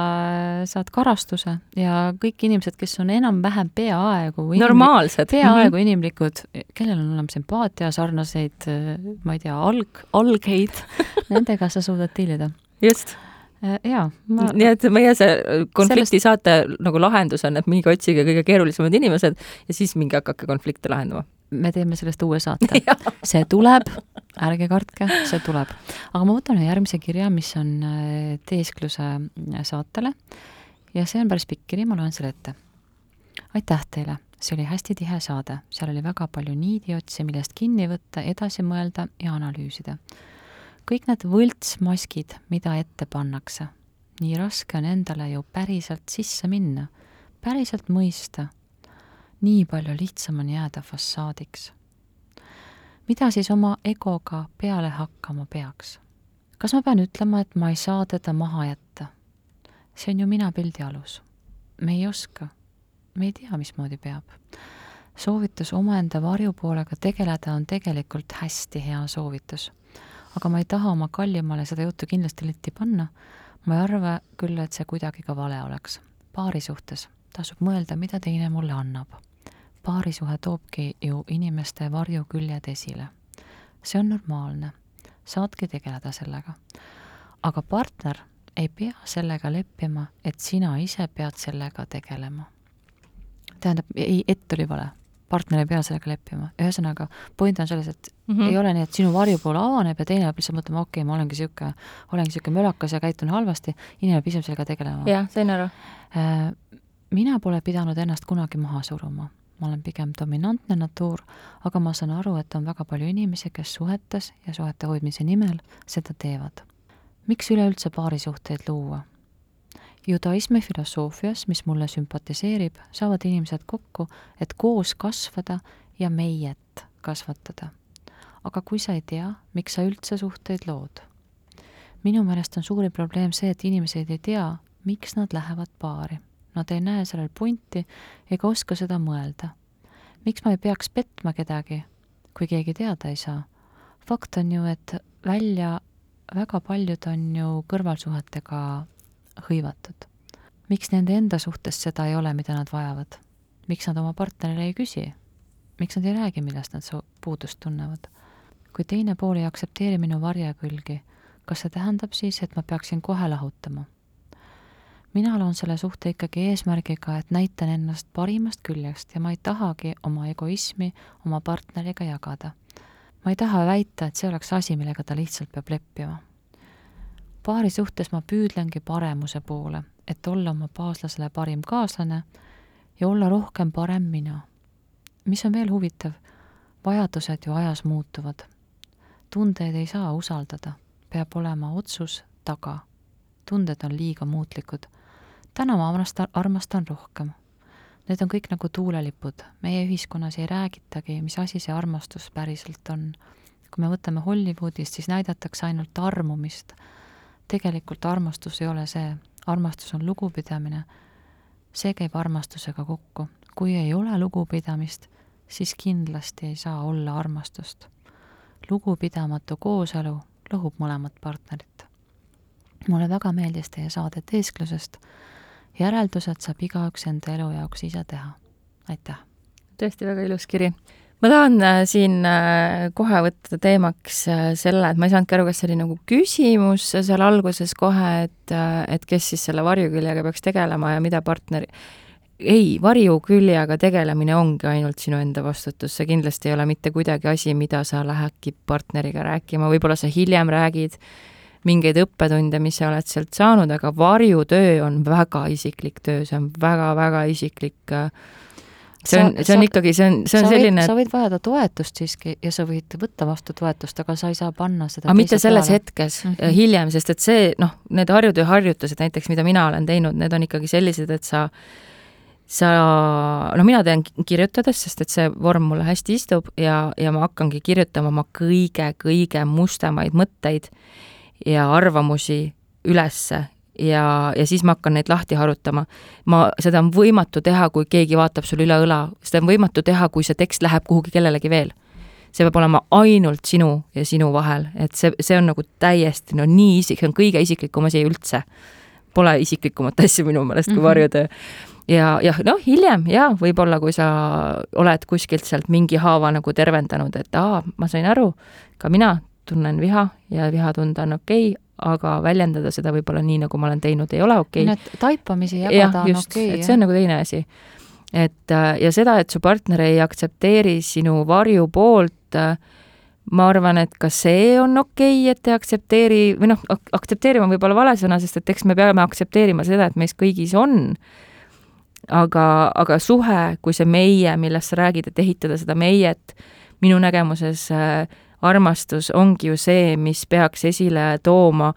saad karastuse ja kõik inimesed, kes on enam-vähem peaaegu normaalsed, peaaegu mm -hmm. inimlikud, kellel on olemas empaatia, sarnaseid, äh, ma ei tea, alg, algeid [laughs] nendega sa suudad diilida. just jaa ma.... nii et meie see konflikti Sellest... saate nagu lahendus on, et minge otsige kõige keerulisemad inimesed ja siis minge hakake konflikte lahendama. me teeme sellest uue saate. [laughs] See tuleb, ärge kartke, see tuleb. aga ma võtan ühe järgmise kirja, mis on äh, teeskluse äh, saatele. Ja see on päris pikk kiri, ma loen selle ette. aitäh teile, see oli hästi tihe saade, seal oli väga palju niidiotsi, millest kinni võtta, edasi mõelda ja analüüsida kõik need võltsmaskid, mida ette pannakse, nii raske on endale ju päriselt sisse minna, päriselt mõista. nii palju lihtsam on jääda fassaadiks. mida siis oma egoga peale hakkama peaks? kas ma pean ütlema, et ma ei saa teda maha jätta? see on ju mina pildi alus. me ei oska. me ei tea, mismoodi peab. soovitus omaenda varjupoolega tegeleda on tegelikult hästi hea soovitus aga ma ei taha oma kallimale seda juttu kindlasti letti panna. ma ei arva küll, et see kuidagi ka vale oleks. paari suhtes tasub mõelda, mida teine mulle annab. paarisuhe toobki ju inimeste varjuküljed esile. see on normaalne, saadki tegeleda sellega. aga partner ei pea sellega leppima, et sina ise pead sellega tegelema. tähendab, ei, ett oli vale partner ei pea sellega leppima, ühesõnaga point on selles, et mm -hmm. ei ole nii, et sinu varjupool avaneb ja teine peab lihtsalt mõtlema, okei okay,, ma olengi niisugune, olengi niisugune mölakas ja käitun halvasti, inimene peab ise sellega tegelema. jah, sain aru. Äh, mina pole pidanud ennast kunagi maha suruma, ma olen pigem dominantne natuur, aga ma saan aru, et on väga palju inimesi, kes suhetes ja suhete hoidmise nimel seda teevad. miks üleüldse paarisuhteid luua? Judaismi filosoofias, mis mulle sümpatiseerib, saavad inimesed kokku, et koos kasvada ja meiet kasvatada. aga kui sa ei tea, miks sa üldse suhteid lood? minu meelest on suurim probleem see, et inimesed ei tea, miks nad lähevad paari. Nad ei näe sellel pointi ega oska seda mõelda. miks ma ei peaks petma kedagi, kui keegi teada ei saa? fakt on ju, et välja väga paljud on ju kõrvalsuhetega hõivatud. miks nende enda suhtes seda ei ole, mida nad vajavad? miks nad oma partnerile ei küsi? miks nad ei räägi, millest nad puudust tunnevad? kui teine pool ei aktsepteeri minu varjekülgi, kas see tähendab siis, et ma peaksin kohe lahutama? mina loon selle suhte ikkagi eesmärgiga, et näitan ennast parimast küljest ja ma ei tahagi oma egoismi oma partneriga jagada. ma ei taha väita, et see oleks asi, millega ta lihtsalt peab leppima. Paari suhtes ma püüdlengi paremuse poole, et olla oma baaslasele parim kaaslane ja olla rohkem parem mina. mis on veel huvitav, vajadused ju ajas muutuvad. tundeid ei saa usaldada, peab olema otsus taga. tunded on liiga muutlikud täna ma armastan, armastan rohkem. Need on kõik nagu tuulelipud, meie ühiskonnas ei räägitagi, mis asi see armastus päriselt on. kui me võtame Hollywoodist, siis näidatakse ainult armumist. Tegelikult armastus ei ole see, armastus on lugupidamine. see käib armastusega kokku. kui ei ole lugupidamist, siis kindlasti ei saa olla armastust. lugupidamatu kooselu lõhub mõlemat partnerit. mulle väga meeldis teie saade Teesklusest järeldused saab igaüks enda elu jaoks ise teha. aitäh! tõesti väga ilus kiri. Ma tahan äh, siin äh, kohe võtta teemaks äh, selle, et ma ei saanudki aru, kas see oli nagu küsimus seal alguses kohe, et, et kes siis selle varjuküljega peaks tegelema ja mida partner ei, varjuküljega tegelemine ongi ainult sinu enda vastutus, see kindlasti ei ole mitte kuidagi asi, mida sa lähedki partneriga rääkima, võib-olla sa hiljem räägid mingeid õppetunde, mis sa oled sealt saanud, aga varjutöö on väga isiklik töö, see on väga-väga isiklik äh, see on, see on ikkagi, see on, see on selline sa võid vajada toetust siiski ja sa võid võtta vastu toetust, aga sa ei saa panna seda aga mitte selles peale. hetkes mm, -hmm. hiljem, sest et see, noh, need harjutöö harjutused näiteks, mida mina olen teinud, need on ikkagi sellised, et sa sa, no mina teen kirjutades, sest et see vorm mulle hästi istub ja, ja ma hakkangi kirjutama oma kõige-kõige mustemaid mõtteid ja arvamusi ülesse ja, ja siis ma hakkan neid lahti harutama. ma, seda on võimatu teha, kui keegi vaatab sul üle õla, seda on võimatu teha, kui see tekst läheb kuhugi kellelegi veel. see peab olema ainult sinu ja sinu vahel, et see, see on nagu täiesti no nii isik-, see on kõige isiklikum asi üldse. Pole isiklikumat asja minu meelest kui mm -hmm. varjutöö. ja, jah, noh, hiljem jaa, võib-olla kui sa oled kuskilt sealt mingi haava nagu tervendanud, et aa, ma sain aru, ka mina tunnen viha ja viha tunda on okei okay,, aga väljendada seda võib-olla nii, nagu ma olen teinud, ei ole okei okay.. nii et taipamisi jagada ja, on okei okay,. et see on nagu teine asi. et äh, ja seda, et su partner ei aktsepteeri sinu varju poolt, äh, ma arvan, et ka see on okei okay,, et ei aktsepteeri või noh, aktsepteerima võib olla vale sõna, sest et eks me peame aktsepteerima seda, et meis kõigis on aga, aga suhe kui see meie, millest sa räägid, et ehitada seda meiet, minu nägemuses äh, armastus ongi ju see, mis peaks esile tooma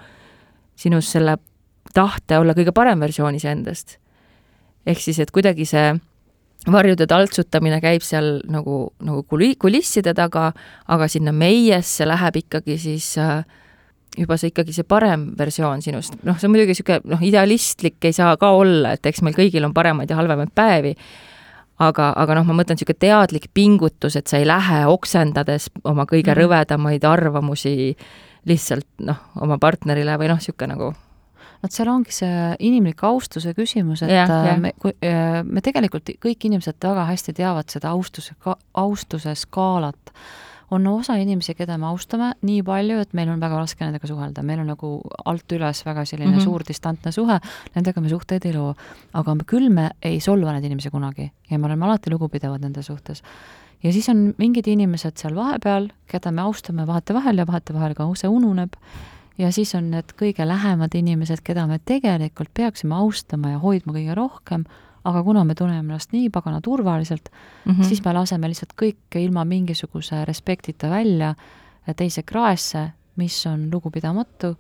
sinus selle tahte olla kõige parem versioon iseendast. ehk siis, et kuidagi see varjude taltsutamine käib seal nagu, nagu kuli-, kulisside taga, aga sinna meiesse läheb ikkagi siis äh, juba see ikkagi see parem versioon sinust, noh, see on muidugi niisugune noh, idealistlik ei saa ka olla, et eks meil kõigil on paremaid ja halvemaid päevi, aga, aga noh, ma mõtlen niisugune teadlik pingutus, et sa ei lähe oksendades oma kõige mm rõvedamaid arvamusi lihtsalt noh, oma partnerile või noh, niisugune nagu vot seal ongi see inimliku austuse küsimus, et ja, ja. me, äh, me tegelikult kõik inimesed väga hästi teavad seda austuse, austuse skaalat on osa inimesi, keda me austame nii palju, et meil on väga raske nendega suhelda, meil on nagu alt üles väga selline mm -hmm. suur distantne suhe, nendega me suhteid ei loo. aga küll me ei solva neid inimesi kunagi ja me oleme alati lugupidavad nende suhtes. ja siis on mingid inimesed seal vahepeal, keda me austame vahetevahel ja vahetevahel ka see ununeb ja siis on need kõige lähemad inimesed, keda me tegelikult peaksime austama ja hoidma kõige rohkem, aga kuna me tunneme ennast nii pagana turvaliselt mm, -hmm. siis me laseme lihtsalt kõike ilma mingisuguse respektita välja teise kraesse, mis on lugupidamatu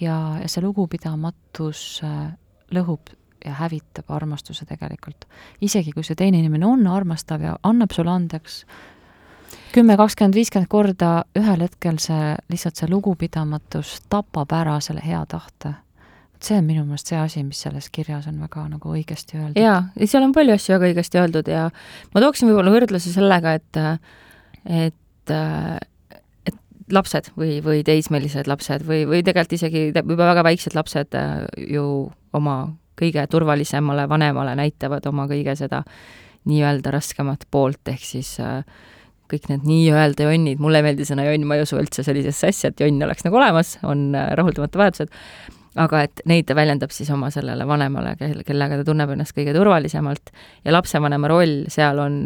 ja, ja see lugupidamatus äh, lõhub ja hävitab armastuse tegelikult. isegi kui see teine inimene on armastav ja annab sulle andeks kümme, kakskümmend, viiskümmend korda, ühel hetkel see, lihtsalt see lugupidamatus tapab ära selle hea tahte. See on minu meelest see asi, mis selles kirjas on väga nagu õigesti öeldud. jaa, seal on palju asju väga õigesti öeldud ja ma tooksin võib-olla võrdluse sellega, et et et lapsed või, või teismelised lapsed või, või tegelikult isegi juba väga väiksed lapsed ju oma kõige turvalisemale vanemale näitavad oma kõige seda nii-öelda raskemat poolt, ehk siis äh, kõik need nii-öelda jonnid, mulle ei meeldi sõna jonn, ma ei usu üldse sellisesse asja, et jonn oleks nagu olemas, on rahuldamata vajadused, aga et neid ta väljendab siis oma sellele vanemale, kel, kellega ta tunneb ennast kõige turvalisemalt ja lapsevanema roll seal on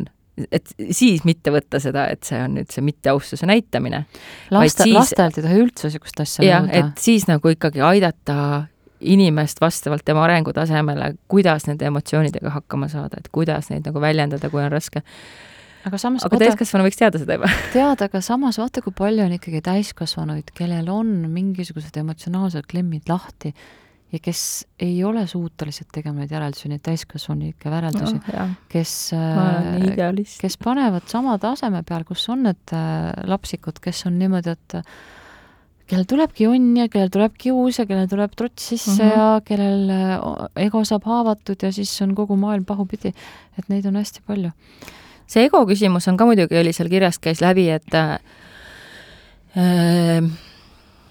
et siis mitte võtta seda, et see on nüüd see mitteaustuse näitamine. laste, lastelt ei tohi üldse niisugust asja nõuda. et siis nagu ikkagi aidata inimest vastavalt tema arengutasemele, kuidas nende emotsioonidega hakkama saada, et kuidas neid nagu väljendada, kui on raske. Aga samas aga täiskasvanu võiks teada seda juba. [laughs] teada, aga samas vaata, kui palju on ikkagi täiskasvanuid, kellel on mingisugused emotsionaalsed klemmid lahti ja kes ei ole suutelised tegema neid järeldusi, neid täiskasvanlikke järeldusi no,, kes, kes panevad sama taseme peal, kus on need äh, lapsikud, kes on niimoodi, et kellel tulebki jonn ja kellel tuleb kius ja kellel tuleb trots sisse mm -hmm. ja kellel äh, ego saab haavatud ja siis on kogu maailm pahupidi. et neid on hästi palju. See ego küsimus on ka muidugi, oli seal kirjas, käis läbi, et äh,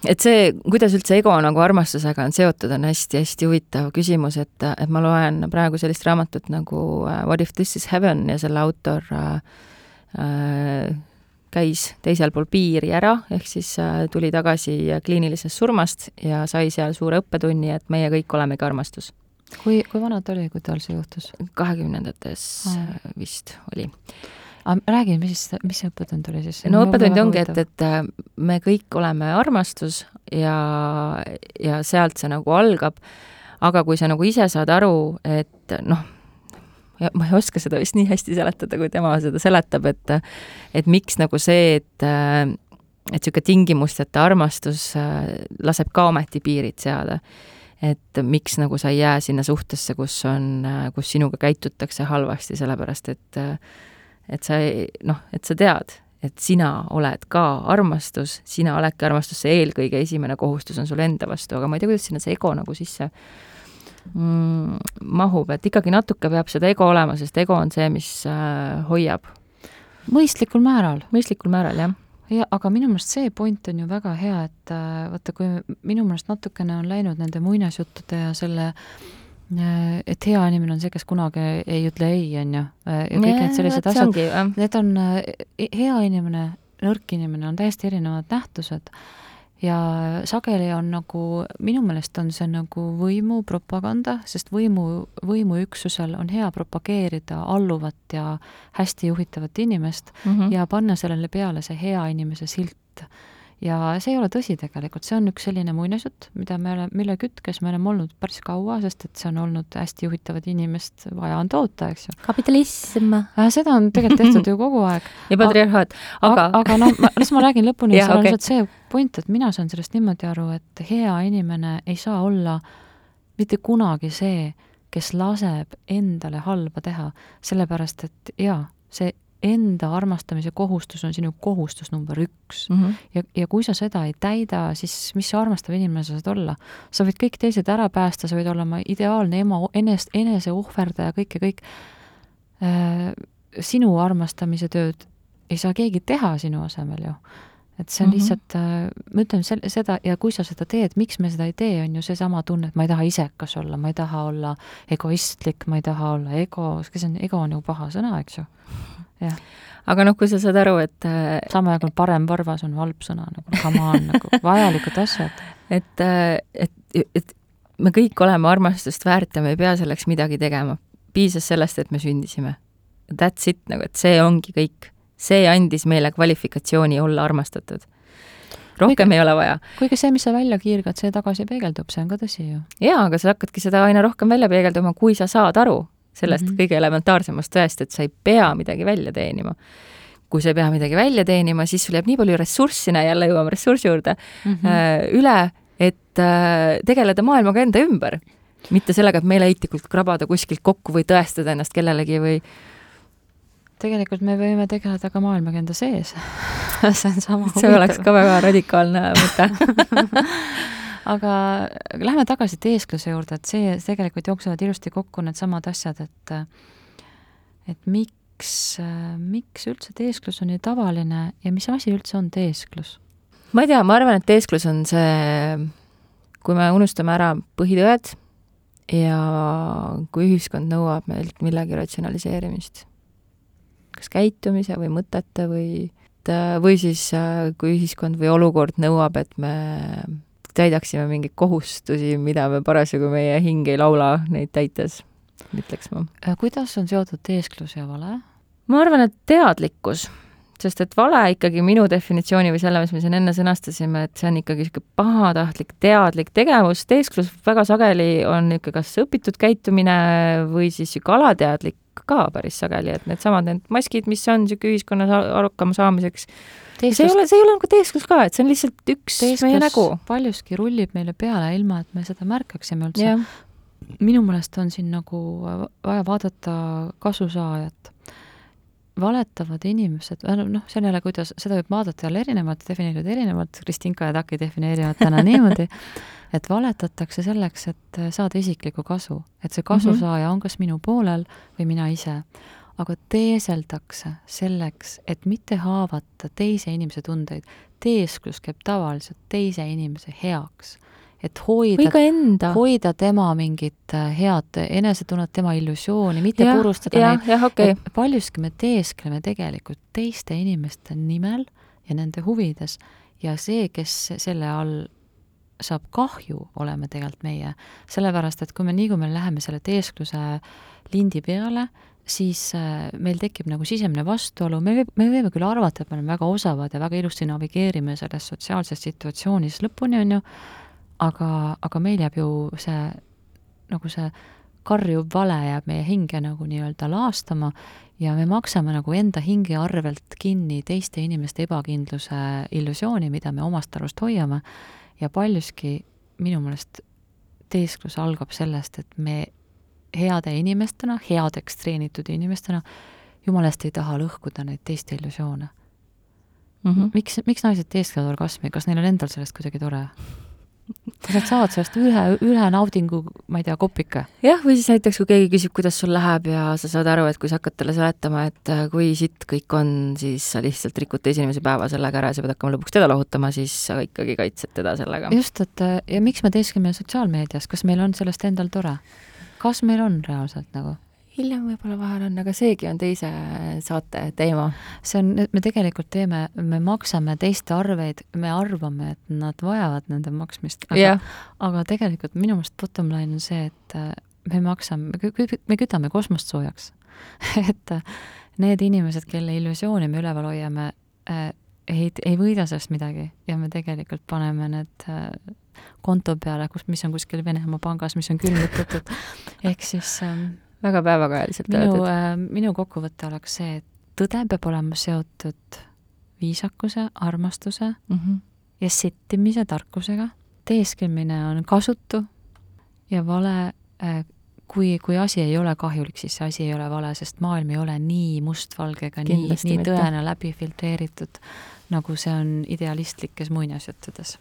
et see, kuidas üldse ego nagu armastusega on seotud, on hästi-hästi huvitav küsimus, et, et ma loen praegu sellist raamatut nagu äh, What if this is heaven ja selle autor äh, käis teisel pool piiri ära, ehk siis äh, tuli tagasi kliinilisest surmast ja sai seal suure õppetunni, et meie kõik olemegi armastus. Kui, kui vana ta oli, kui tal see juhtus? kahekümnendates ah. vist oli. aga räägi, mis, mis see õppetund oli siis? no õppetund ongi, et, et äh, me kõik oleme armastus ja, ja sealt see nagu algab, aga kui sa nagu ise saad aru, et noh, ja ma ei oska seda vist nii hästi seletada, kui tema seda seletab, et et miks nagu see, et et niisugune tingimusteta armastus laseb ka ometi piirid seada. Et miks nagu sa ei jää sinna suhtesse, kus on, kus sinuga käitutakse halvasti, sellepärast et et sa ei, noh, et sa tead, et sina oled ka armastus, sina oledki armastus, see eelkõige esimene kohustus on sul enda vastu, aga ma ei tea, kuidas sinna see ego nagu sisse mm, mahub, et ikkagi natuke peab seda ego olema, sest ego on see, mis äh, hoiab. mõistlikul määral. mõistlikul määral, jah. Ja aga minu meelest see point on ju väga hea, et äh, vaata, kui minu meelest natukene on läinud nende muinasjuttude ja selle äh, et hea inimene on see, kes kunagi ei ütle ei, on ju, äh, ja kõik need sellised asjad, need on, hea inimene, nõrk inimene on täiesti erinevad nähtused ja sageli on nagu, minu meelest on see nagu võimupropaganda, sest võimu, võimuüksusel on hea propageerida alluvat ja hästi juhitavat inimest mm -hmm. ja panna sellele peale see hea inimese silt ja see ei ole tõsi tegelikult, see on üks selline muinasjutt, mida me oleme, mille kütkes me oleme olnud päris kaua, sest et see on olnud hästi juhitavat inimest vaja on toota, eks ju. kapitalism äh,. seda on tegelikult tehtud ju kogu aeg. [laughs] ja patriarhaat, aga aga noh, las ma räägin lõpuni, seal on lihtsalt see point, et mina saan sellest niimoodi aru, et hea inimene ei saa olla mitte kunagi see, kes laseb endale halba teha, sellepärast et jaa, see enda armastamise kohustus on sinu kohustus number üks mm. -hmm. ja, ja kui sa seda ei täida, siis mis sa armastav inimene sa saad olla? sa võid kõik teised ära päästa, sa võid olla oma ideaalne ema, enest, eneseohverdaja, kõik ja kõik äh,. sinu armastamise tööd ei saa keegi teha sinu asemel ju et see on mm -hmm. lihtsalt, äh, ma ütlen sel-, seda ja kui sa seda teed, miks me seda ei tee, on ju seesama tunne, et ma ei taha isekas olla, ma ei taha olla egoistlik, ma ei taha olla ego, see on, ego on ju paha sõna, eks ju jah. aga noh, kui sa saad aru, et äh, samal ajal parem varvas on halb sõna nagu, come on, nagu [laughs] vajalikud asjad. et, äh, et, et me kõik oleme armastust väärt ja me ei pea selleks midagi tegema. piisas sellest, et me sündisime. That's it, nagu, et see ongi kõik. See andis meile kvalifikatsiooni olla armastatud rohkem kuigi, ei ole vaja. kuigi see, mis sa välja kiirgad, see tagasi peegeldub, see on ka tõsi ju. jaa, aga sa hakkadki seda aina rohkem välja peegelduma, kui sa saad aru, sellest mm -hmm. kõige elementaarsemast tõest, et sa ei pea midagi välja teenima. kui sa ei pea midagi välja teenima, siis sul jääb nii palju ressurssi, jälle jõuame ressursi juurde mm, -hmm. üle, et äh, tegeleda maailmaga enda ümber mitte sellega, et meeleheitlikult krabada kuskilt kokku või tõestada ennast kellelegi või tegelikult me võime tegeleda ka maailmaga enda sees [laughs] see on sama see huvitav. oleks ka väga radikaalne mõte [laughs] aga lähme tagasi teeskluse juurde, et see tegelikult jooksevad ilusti kokku needsamad asjad, et et miks, miks üldse teesklus on nii tavaline ja mis asi üldse on teesklus? ma ei tea, ma arvan, et teesklus on see, kui me unustame ära põhitõed ja kui ühiskond nõuab meilt millegi ratsionaliseerimist, kas käitumise või mõtete või või siis kui ühiskond või olukord nõuab, et me täidaksime mingeid kohustusi, mida me parasjagu meie hing ei laula neid täites, ütleks ma. kuidas on seotud teesklus ja vale? ma arvan, et teadlikkus sest et vale ikkagi minu definitsiooni või selle, mis me siin enne sõnastasime, et see on ikkagi niisugune pahatahtlik, teadlik tegevus, teesklus väga sageli on niisugune kas õpitud käitumine või siis niisugune alateadlik ka päris sageli, et needsamad need maskid, mis on niisugune ühiskonnas hakkama saamiseks, see ei ole, see ei ole nagu teesklus ka, et see on lihtsalt üks teesklus meie nägu. paljuski rullib meile peale, ilma et me seda märkaksime üldse. Minu meelest on siin nagu vaja vaadata kasusaajat valetavad inimesed, noh, see on jälle, kuidas, seda võib vaadata jälle erinevalt, defineerida erinevalt, Kristinka ja Taki defineerivad täna [laughs] niimoodi, et valetatakse selleks, et saada isiklikku kasu. et see kasusaaja on kas minu poolel või mina ise. aga teeseldakse selleks, et mitte haavata teise inimese tundeid. teesklus käib tavaliselt teise inimese heaks et hoida, hoida tema mingit äh, head enesetunnet, tema illusiooni, mitte ja, purustada ja, neid. Okay. paljuski me teeskleme tegelikult teiste inimeste nimel ja nende huvides ja see, kes selle all saab kahju, oleme tegelikult meie. sellepärast, et kui me liigume, läheme selle teeskluse lindi peale, siis äh, meil tekib nagu sisemine vastuolu, me me võime küll arvata, et me oleme väga osavad ja väga ilusti navigeerime selles sotsiaalses situatsioonis lõpuni, on ju, aga, aga meil jääb ju see, nagu see karjuv vale jääb meie hinge nagu nii-öelda laastama ja me maksame nagu enda hinge arvelt kinni teiste inimeste ebakindluse illusiooni, mida me omast arust hoiame, ja paljuski minu meelest teesklus algab sellest, et me heade inimestena, headeks treenitud inimestena, jumala eest ei taha lõhkuda neid teiste illusioone mm. -hmm. miks, miks naised teesklevad orgasmi, kas neil on endal sellest kuidagi tore? Kas nad saavad sellest ühe, ühe naudingu, ma ei tea, kopika? jah, või siis näiteks, kui keegi küsib, kuidas sul läheb ja sa saad aru, et kui sa hakkad talle seletama, et äh, kui sitt kõik on, siis sa lihtsalt rikud teise inimese päeva sellega ära ja sa pead hakkama lõpuks teda lohutama, siis sa ikkagi kaitsed teda sellega. just, et äh, ja miks me teeskleme sotsiaalmeedias, kas meil on sellest endal tore? kas meil on reaalselt nagu? Hiljem võib-olla vahel on, aga seegi on teise saate teema. see on, me tegelikult teeme, me maksame teiste arveid, me arvame, et nad vajavad nende maksmist, aga yeah., aga tegelikult minu meelest bottom line on see, et äh, me maksame, me kütame kosmost soojaks [laughs] et äh, need inimesed, kelle illusiooni me üleval hoiame, äh, ei, ei võida sellest midagi ja me tegelikult paneme need konto peale, kus, mis on kuskil Venemaa pangas, mis on külmutatud. [laughs] ehk siis ähm, väga päevakajaliselt öeldud äh,. minu kokkuvõte oleks see, et tõde peab olema seotud viisakuse, armastuse mm -hmm. ja settimise tarkusega. teesklemine on kasutu ja vale äh, kui, kui asi ei ole kahjulik, siis see asi ei ole vale, sest maailm ei ole nii mustvalge ega nii, nii tõene läbi filtreeritud, nagu see on idealistlikes muinasjuttudes.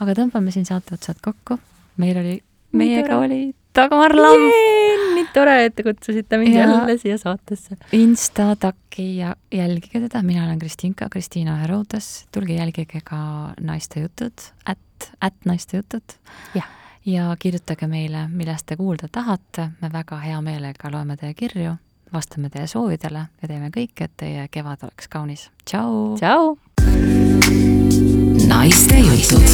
aga tõmbame siin saate otsad kokku, meil oli, meiega oli Dagmar Lamp. Nii tore, et te kutsusite mind ja jälle siia saatesse. Insta takki ja jälgige teda, mina olen Kristinka, Kristiina Herodes, tulge jälgige ka Naiste jutud, at, at Naiste jutud. ja kirjutage meile, millest te kuulda tahate, me väga hea meelega loeme teie kirju, vastame teie soovidele ja teeme kõik, et teie kevad oleks kaunis. tšau! tšau! naiste jutud